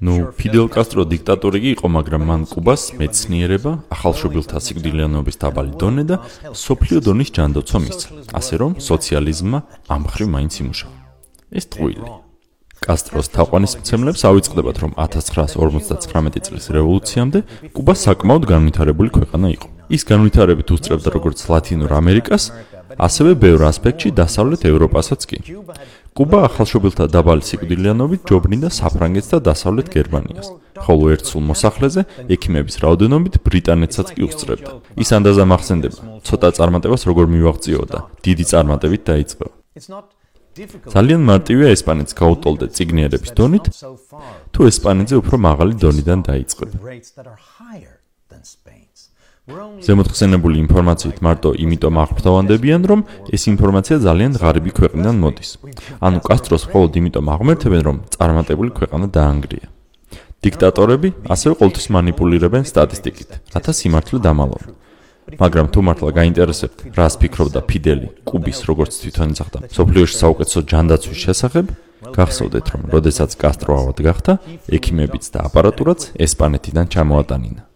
ნუ ფიდელ კასტრო დიქტატორი კი იყო, მაგრამ მან კუბას მეცნიერება, ახალშობილთა სიკვდილიანობის დაბალი დონე და სოფლიო დონის ჯანდაცვა მისცა. ასე რომ სოციალიზმმა ამ ხრივ მაინც იმუშავა. ეს ტყუილი. კასტროს თაყვანისმცემლებს ავიწყდებათ, რომ 1959 წლის რევოლუციამდე კუბა საკმაოდ განვითარებული ქვეყანა იყო. ის განვითარებით უსწრებდა როგორც ლათინურ ამერიკას, ასევე ბევრ ასპექტში დასავლეთ ევროპასაც კი. კუბა ახალშობილთა დაბალი სიკვდილიანობით ჯობნიდა საფრანგეთს და დასავლეთ გერმანიას, ხოლო ერთ სულ მოსახლეზე ექიმების რაოდენობით ბრიტანეთსაც კი უსწრებდა. ის ანდაზა მახსენდება, ცოტა წარმატებას როგორ მივაღწიოდა, დიდი წარმატებით დაიწყო. ძალიან მარტივია ესპანეთს გაუტოლდე ციგნიერების დონით, თუ ესპანეთზე უფრო მაღალი დონიდან დაიწყება. ზემოთხსენებული ინფორმაციით მარტო იმიტომ აღფრთოვანდებიან, რომ ეს ინფორმაცია ძალიან ღარიბი ქვეყნიდან მოდის. ანუ კასტროს მხოლოდ იმიტომ აღმერთებენ, რომ წარმატებული ქვეყანა დაანგრია. დიქტატორები ასევე ყოველთვის манипуლირებენ სტატისტიკით, რათა სიმართლე დამალონ. მაგრამ თუ მართლა გაინტერესებთ, რას ფიქრობდა ფიდელი კუბის როგორც თვითონ ეძახდა სოფლიოში საუკეთესო ჯანდაცვის შესახებ, გახსოვდეთ, რომ როდესაც კასტრო ავად გახდა, ექიმებიც და აპარატურაც ესპანეთიდან ჩამოატანინა.